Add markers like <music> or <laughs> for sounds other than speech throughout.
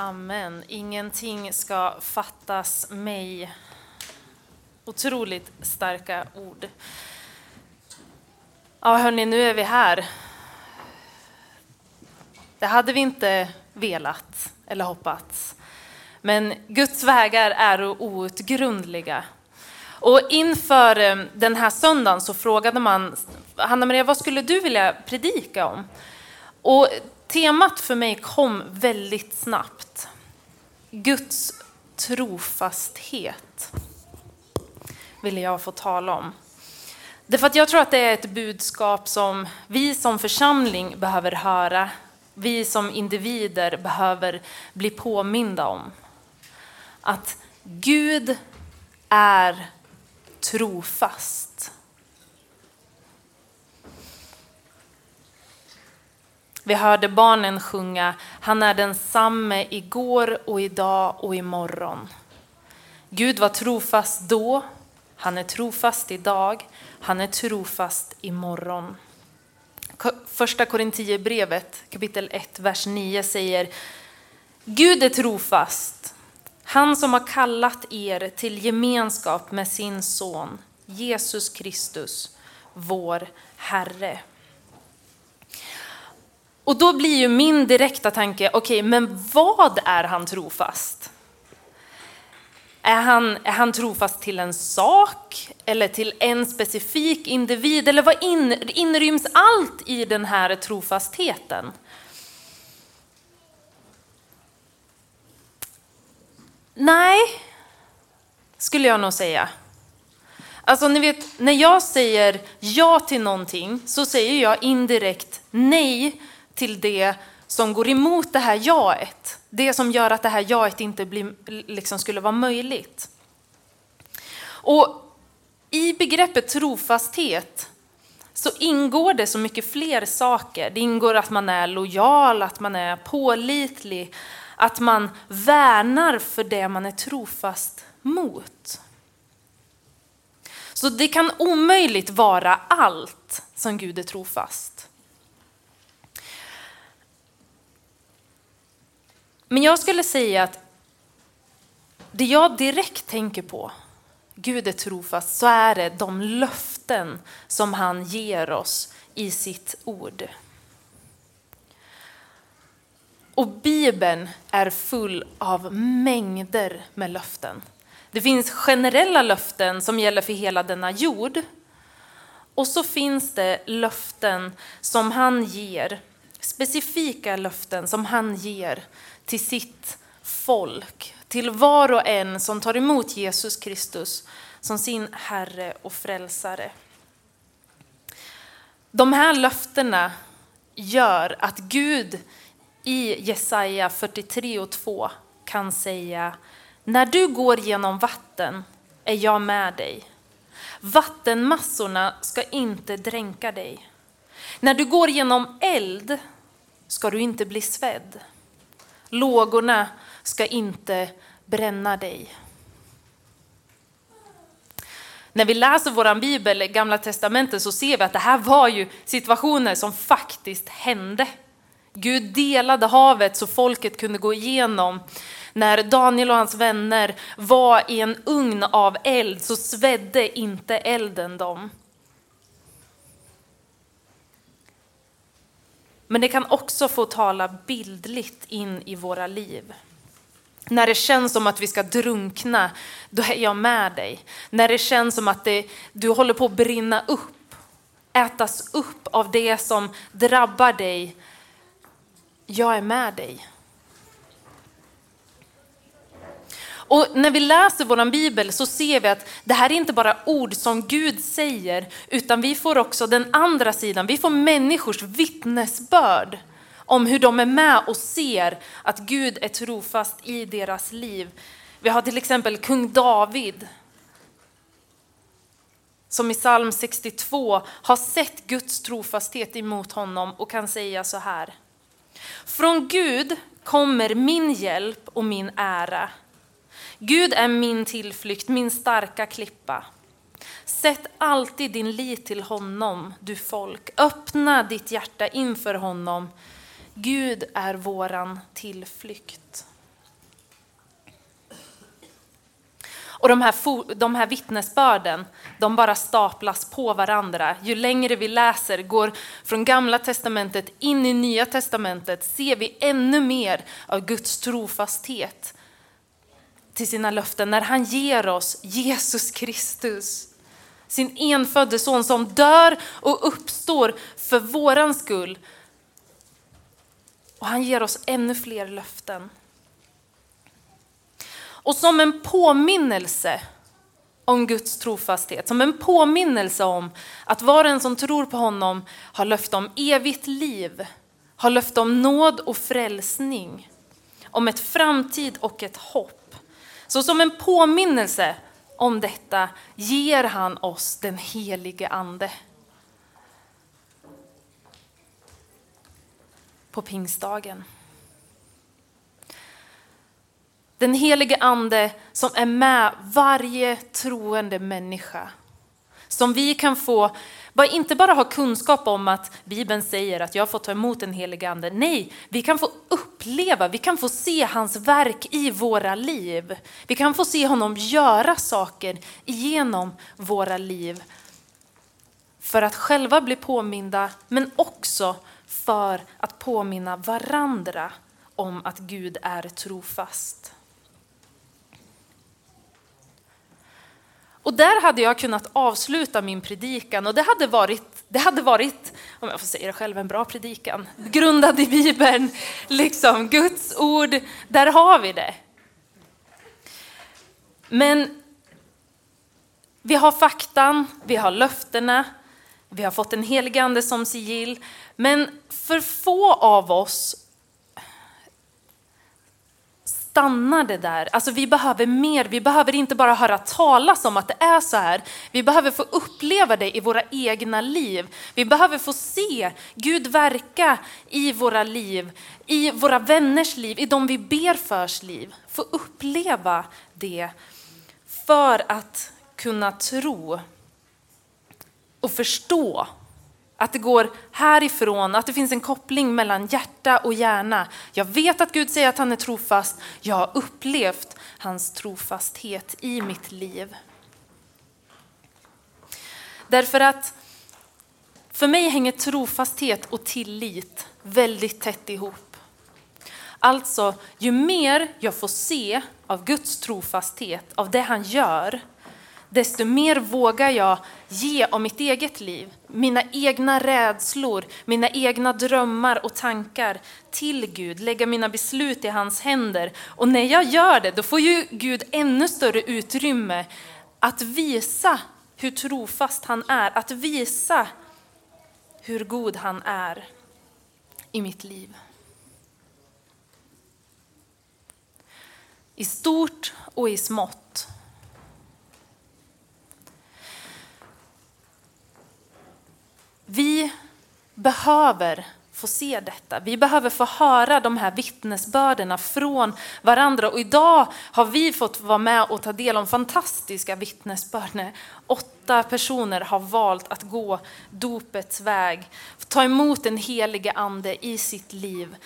Amen. Ingenting ska fattas mig. Otroligt starka ord. Ja, hörni, nu är vi här. Det hade vi inte velat eller hoppats. Men Guds vägar är outgrundliga. Och inför eh, den här söndagen så frågade man Hanna-Maria, vad skulle du vilja predika om? Och temat för mig kom väldigt snabbt. Guds trofasthet ville jag få tala om. Därför att jag tror att det är ett budskap som vi som församling behöver höra. Vi som individer behöver bli påminda om. Att Gud är trofast. Vi hörde barnen sjunga, han är densamme igår och idag och imorgon. Gud var trofast då, han är trofast idag, han är trofast imorgon. Första Korintierbrevet kapitel 1, vers 9 säger Gud är trofast, han som har kallat er till gemenskap med sin son Jesus Kristus, vår Herre. Och då blir ju min direkta tanke, okej, okay, men vad är han trofast? Är han, är han trofast till en sak eller till en specifik individ? Eller vad in, inryms allt i den här trofastheten? Nej, skulle jag nog säga. Alltså ni vet, när jag säger ja till någonting så säger jag indirekt nej till det som går emot det här jaet. Det som gör att det här jaet inte blir, liksom skulle vara möjligt. Och i begreppet trofasthet så ingår det så mycket fler saker. Det ingår att man är lojal, att man är pålitlig, att man värnar för det man är trofast mot. Så det kan omöjligt vara allt som Gud är trofast. Men jag skulle säga att det jag direkt tänker på, Gud är trofast, så är det de löften som han ger oss i sitt ord. Och Bibeln är full av mängder med löften. Det finns generella löften som gäller för hela denna jord. Och så finns det löften som han ger, specifika löften som han ger till sitt folk, till var och en som tar emot Jesus Kristus som sin Herre och Frälsare. De här löftena gör att Gud i Jesaja 43 och 2 kan säga När du går genom vatten är jag med dig. Vattenmassorna ska inte dränka dig. När du går genom eld ska du inte bli svedd. Lågorna ska inte bränna dig. När vi läser vår bibel, Gamla Testamentet, så ser vi att det här var ju situationer som faktiskt hände. Gud delade havet så folket kunde gå igenom. När Daniel och hans vänner var i en ugn av eld så svedde inte elden dem. Men det kan också få tala bildligt in i våra liv. När det känns som att vi ska drunkna, då är jag med dig. När det känns som att det, du håller på att brinna upp, ätas upp av det som drabbar dig, jag är med dig. Och när vi läser vår bibel så ser vi att det här är inte bara ord som Gud säger, utan vi får också den andra sidan. Vi får människors vittnesbörd om hur de är med och ser att Gud är trofast i deras liv. Vi har till exempel kung David som i psalm 62 har sett Guds trofasthet emot honom och kan säga så här. Från Gud kommer min hjälp och min ära. Gud är min tillflykt, min starka klippa. Sätt alltid din lit till honom, du folk. Öppna ditt hjärta inför honom. Gud är våran tillflykt. Och de här, de här vittnesbörden, de bara staplas på varandra. Ju längre vi läser, går från gamla testamentet in i nya testamentet, ser vi ännu mer av Guds trofasthet till sina löften när han ger oss Jesus Kristus. Sin enfödde son som dör och uppstår för våran skull. Och han ger oss ännu fler löften. Och som en påminnelse om Guds trofasthet, som en påminnelse om att var och en som tror på honom har löfte om evigt liv, har löfte om nåd och frälsning, om ett framtid och ett hopp. Så som en påminnelse om detta ger han oss den helige Ande. På pingstdagen. Den helige ande som är med varje troende människa. Som vi kan få, inte bara ha kunskap om att Bibeln säger att jag får ta emot den helige ande. Nej, vi kan få uppleva, vi kan få se hans verk i våra liv. Vi kan få se honom göra saker genom våra liv. För att själva bli påminda, men också för att påminna varandra om att Gud är trofast. Och där hade jag kunnat avsluta min predikan och det hade varit, det hade varit om jag får säga det själv, en bra predikan. Grundad i Bibeln, liksom Guds ord, där har vi det. Men vi har faktan, vi har löftena, vi har fått en helig ande som sigill. Men för få av oss stannar det där. Alltså vi behöver mer, vi behöver inte bara höra talas om att det är så här. Vi behöver få uppleva det i våra egna liv. Vi behöver få se Gud verka i våra liv, i våra vänners liv, i de vi ber förs liv. Få uppleva det för att kunna tro och förstå att det går härifrån, att det finns en koppling mellan hjärta och hjärna. Jag vet att Gud säger att han är trofast. Jag har upplevt hans trofasthet i mitt liv. Därför att för mig hänger trofasthet och tillit väldigt tätt ihop. Alltså, ju mer jag får se av Guds trofasthet, av det han gör, desto mer vågar jag ge av mitt eget liv, mina egna rädslor, mina egna drömmar och tankar till Gud, lägga mina beslut i hans händer. Och när jag gör det, då får ju Gud ännu större utrymme att visa hur trofast han är, att visa hur god han är i mitt liv. I stort och i smått. Vi behöver få se detta. Vi behöver få höra de här vittnesbörderna från varandra. Och idag har vi fått vara med och ta del av fantastiska vittnesbörd. Åtta personer har valt att gå dopets väg, ta emot den helige ande i sitt liv.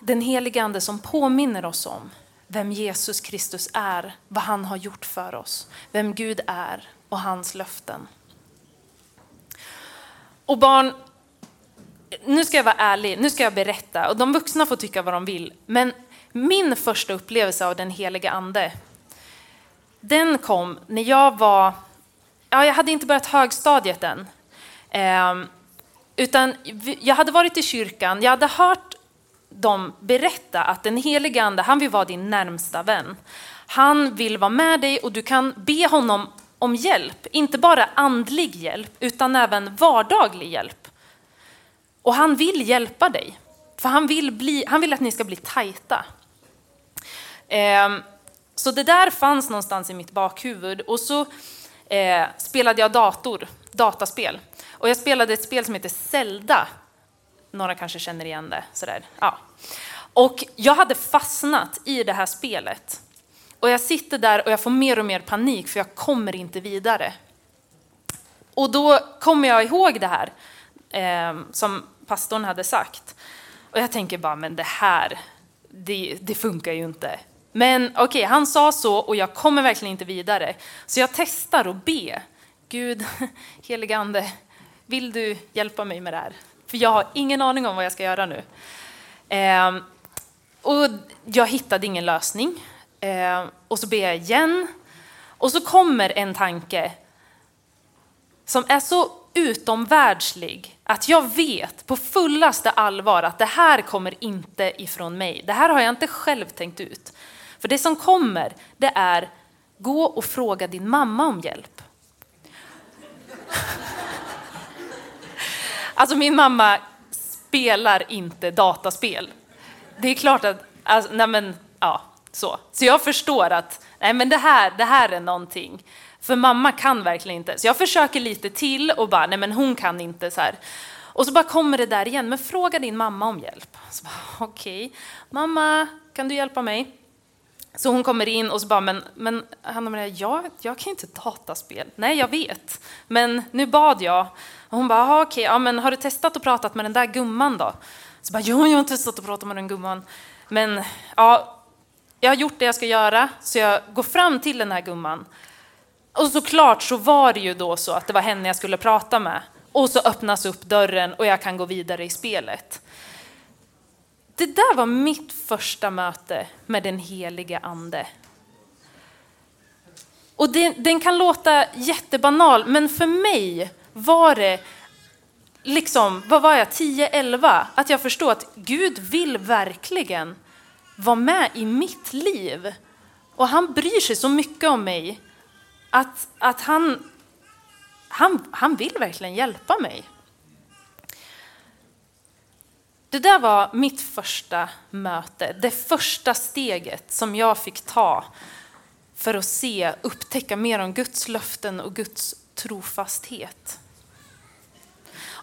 Den helige ande som påminner oss om vem Jesus Kristus är, vad han har gjort för oss, vem Gud är och hans löften. Och barn, nu ska jag vara ärlig, nu ska jag berätta. Och de vuxna får tycka vad de vill. Men min första upplevelse av den heliga ande, den kom när jag var, ja jag hade inte börjat högstadiet än. Eh, utan jag hade varit i kyrkan, jag hade hört dem berätta att den helige ande, han vill vara din närmsta vän. Han vill vara med dig och du kan be honom om hjälp, inte bara andlig hjälp utan även vardaglig hjälp. Och han vill hjälpa dig, för han vill, bli, han vill att ni ska bli tajta. Eh, Så det där fanns någonstans i mitt bakhuvud och så eh, spelade jag dator, dataspel. Och jag spelade ett spel som heter Zelda. Några kanske känner igen det. Sådär. Ja. Och jag hade fastnat i det här spelet. Och jag sitter där och jag får mer och mer panik för jag kommer inte vidare. Och då kommer jag ihåg det här eh, som pastorn hade sagt. Och jag tänker bara, men det här, det, det funkar ju inte. Men okej, okay, han sa så och jag kommer verkligen inte vidare. Så jag testar och be. Gud, <laughs> heligande, vill du hjälpa mig med det här? För jag har ingen aning om vad jag ska göra nu. Eh, och jag hittade ingen lösning. Eh, och så ber jag igen. Och så kommer en tanke som är så utomvärldslig att jag vet på fullaste allvar att det här kommer inte ifrån mig. Det här har jag inte själv tänkt ut. För det som kommer, det är gå och fråga din mamma om hjälp. <laughs> Alltså min mamma spelar inte dataspel. Det är klart att, alltså, nej men, ja, så. Så jag förstår att, nej men det här, det här är någonting. För mamma kan verkligen inte. Så jag försöker lite till och bara, nej men hon kan inte så här. Och så bara kommer det där igen, men fråga din mamma om hjälp. <laughs> Okej, okay. mamma, kan du hjälpa mig? Så hon kommer in och så bara, men, men Hanna Maria, jag, jag kan inte dataspel. Nej, jag vet. Men nu bad jag. Och hon bara, okej, okay, ja, men har du testat och pratat med den där gumman då? Så bara, jo, jag har inte testat att prata med den gumman. Men ja, jag har gjort det jag ska göra, så jag går fram till den här gumman. Och såklart så var det ju då så att det var henne jag skulle prata med. Och så öppnas upp dörren och jag kan gå vidare i spelet. Det där var mitt första möte med den helige ande. Och det, den kan låta jättebanal, men för mig var det liksom, vad var jag, 10-11? Att jag förstod att Gud vill verkligen vara med i mitt liv. Och han bryr sig så mycket om mig att, att han, han, han vill verkligen hjälpa mig. Det där var mitt första möte, det första steget som jag fick ta för att se, upptäcka mer om Guds löften och Guds trofasthet.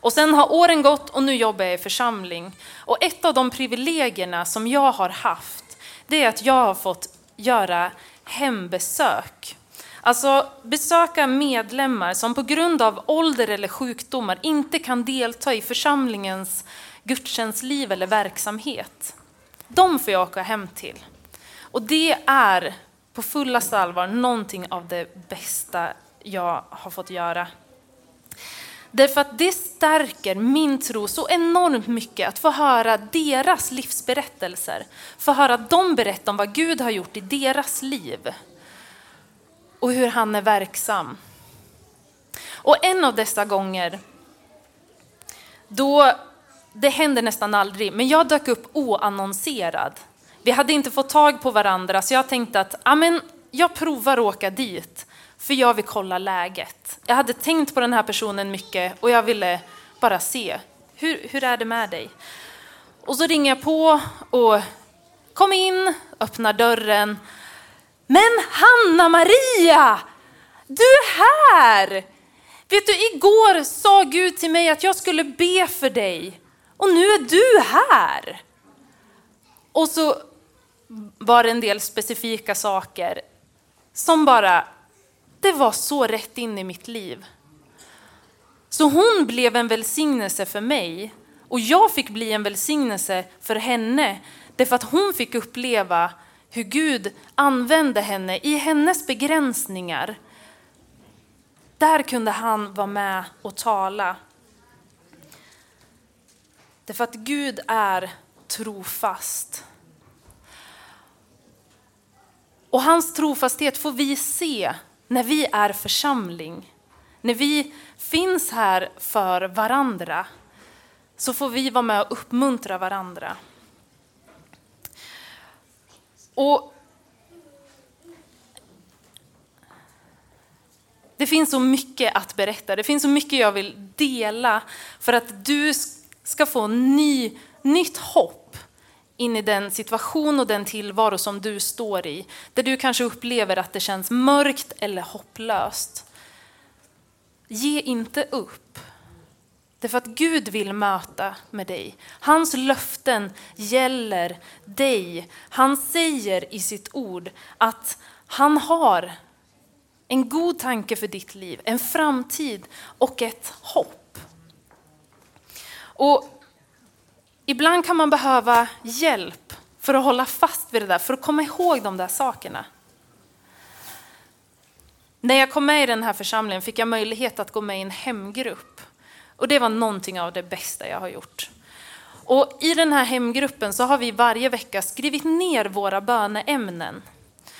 Och sen har åren gått och nu jobbar jag i församling. Och ett av de privilegierna som jag har haft, det är att jag har fått göra hembesök. Alltså besöka medlemmar som på grund av ålder eller sjukdomar inte kan delta i församlingens gudstjänstliv eller verksamhet. De får jag åka hem till. Och det är på fullaste allvar någonting av det bästa jag har fått göra. Därför att det stärker min tro så enormt mycket att få höra deras livsberättelser. Få höra dem berätta om vad Gud har gjort i deras liv. Och hur han är verksam. Och en av dessa gånger, då det händer nästan aldrig, men jag dök upp oannonserad. Vi hade inte fått tag på varandra så jag tänkte att amen, jag provar att åka dit för jag vill kolla läget. Jag hade tänkt på den här personen mycket och jag ville bara se, hur, hur är det med dig? Och så ringer jag på och kom in, öppnar dörren. Men Hanna Maria, du är här! Vet du, igår sa Gud till mig att jag skulle be för dig. Och nu är du här! Och så var det en del specifika saker som bara, det var så rätt in i mitt liv. Så hon blev en välsignelse för mig och jag fick bli en välsignelse för henne därför att hon fick uppleva hur Gud använde henne i hennes begränsningar. Där kunde han vara med och tala. Därför att Gud är trofast. Och hans trofasthet får vi se när vi är församling. När vi finns här för varandra så får vi vara med och uppmuntra varandra. Och Det finns så mycket att berätta, det finns så mycket jag vill dela för att du ska få ny, nytt hopp in i den situation och den tillvaro som du står i, där du kanske upplever att det känns mörkt eller hopplöst. Ge inte upp. Därför att Gud vill möta med dig. Hans löften gäller dig. Han säger i sitt ord att han har en god tanke för ditt liv, en framtid och ett hopp. Och ibland kan man behöva hjälp för att hålla fast vid det där, för att komma ihåg de där sakerna. När jag kom med i den här församlingen fick jag möjlighet att gå med i en hemgrupp. Och det var någonting av det bästa jag har gjort. Och I den här hemgruppen så har vi varje vecka skrivit ner våra böneämnen.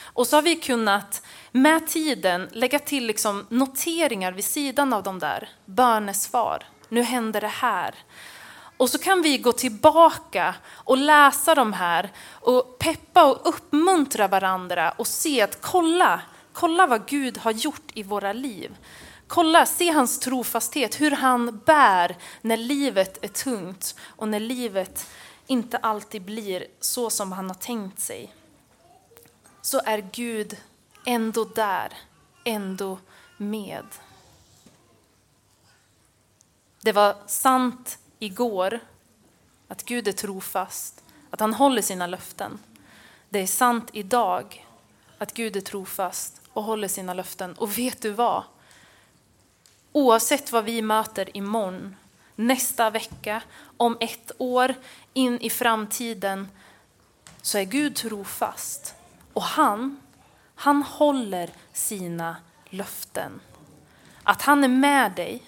Och så har vi kunnat med tiden lägga till liksom noteringar vid sidan av de där. Bönesvar. Nu händer det här. Och så kan vi gå tillbaka och läsa de här och peppa och uppmuntra varandra och se att kolla, kolla vad Gud har gjort i våra liv. Kolla, se hans trofasthet, hur han bär när livet är tungt och när livet inte alltid blir så som han har tänkt sig. Så är Gud ändå där, ändå med. Det var sant igår att Gud är trofast, att han håller sina löften. Det är sant idag att Gud är trofast och håller sina löften. Och vet du vad? Oavsett vad vi möter imorgon, nästa vecka, om ett år, in i framtiden, så är Gud trofast. Och han, han håller sina löften. Att han är med dig,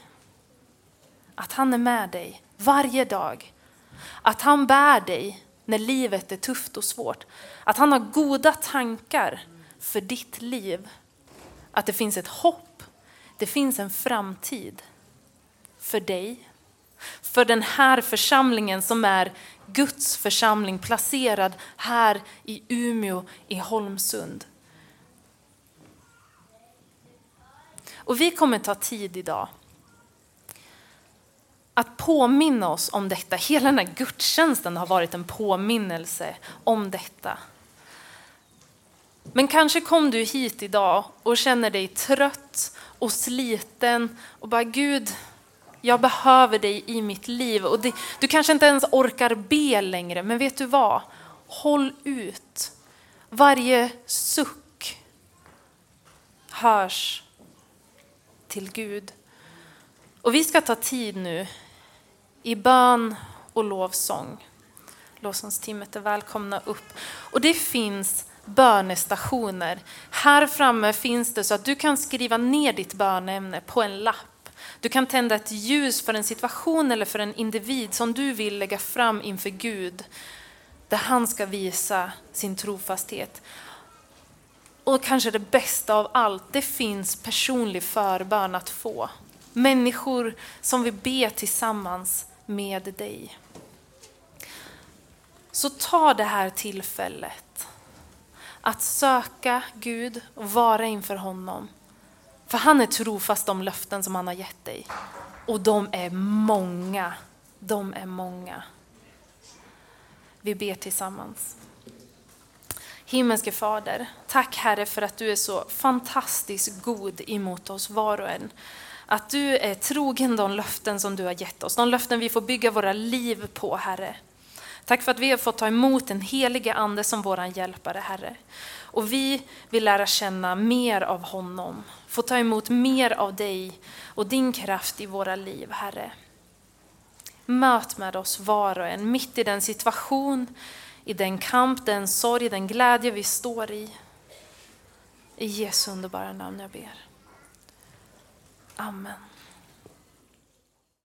att han är med dig varje dag. Att han bär dig när livet är tufft och svårt. Att han har goda tankar för ditt liv. Att det finns ett hopp, det finns en framtid för dig. För den här församlingen som är Guds församling placerad här i Umeå i Holmsund. Och vi kommer ta tid idag att påminna oss om detta. Hela den här gudstjänsten har varit en påminnelse om detta. Men kanske kom du hit idag och känner dig trött och sliten och bara Gud, jag behöver dig i mitt liv. Och det, du kanske inte ens orkar be längre, men vet du vad? Håll ut. Varje suck hörs till Gud. Och vi ska ta tid nu i bön och lovsång. Lovsångstimmet är välkomna upp. Och det finns bönestationer. Här framme finns det så att du kan skriva ner ditt bönämne på en lapp. Du kan tända ett ljus för en situation eller för en individ som du vill lägga fram inför Gud. Där han ska visa sin trofasthet. Och kanske det bästa av allt, det finns personlig förbön att få. Människor som vill be tillsammans med dig. Så ta det här tillfället att söka Gud och vara inför honom. För han är trofast de löften som han har gett dig. Och de är många. De är många. Vi ber tillsammans. Himmelske Fader, tack Herre för att du är så fantastiskt god emot oss var och en. Att du är trogen de löften som du har gett oss, de löften vi får bygga våra liv på, Herre. Tack för att vi har fått ta emot den helige Ande som vår hjälpare, Herre. Och vi vill lära känna mer av honom, få ta emot mer av dig och din kraft i våra liv, Herre. Möt med oss var och en, mitt i den situation, i den kamp, den sorg, den glädje vi står i. I Jesu underbara namn jag ber. Amen.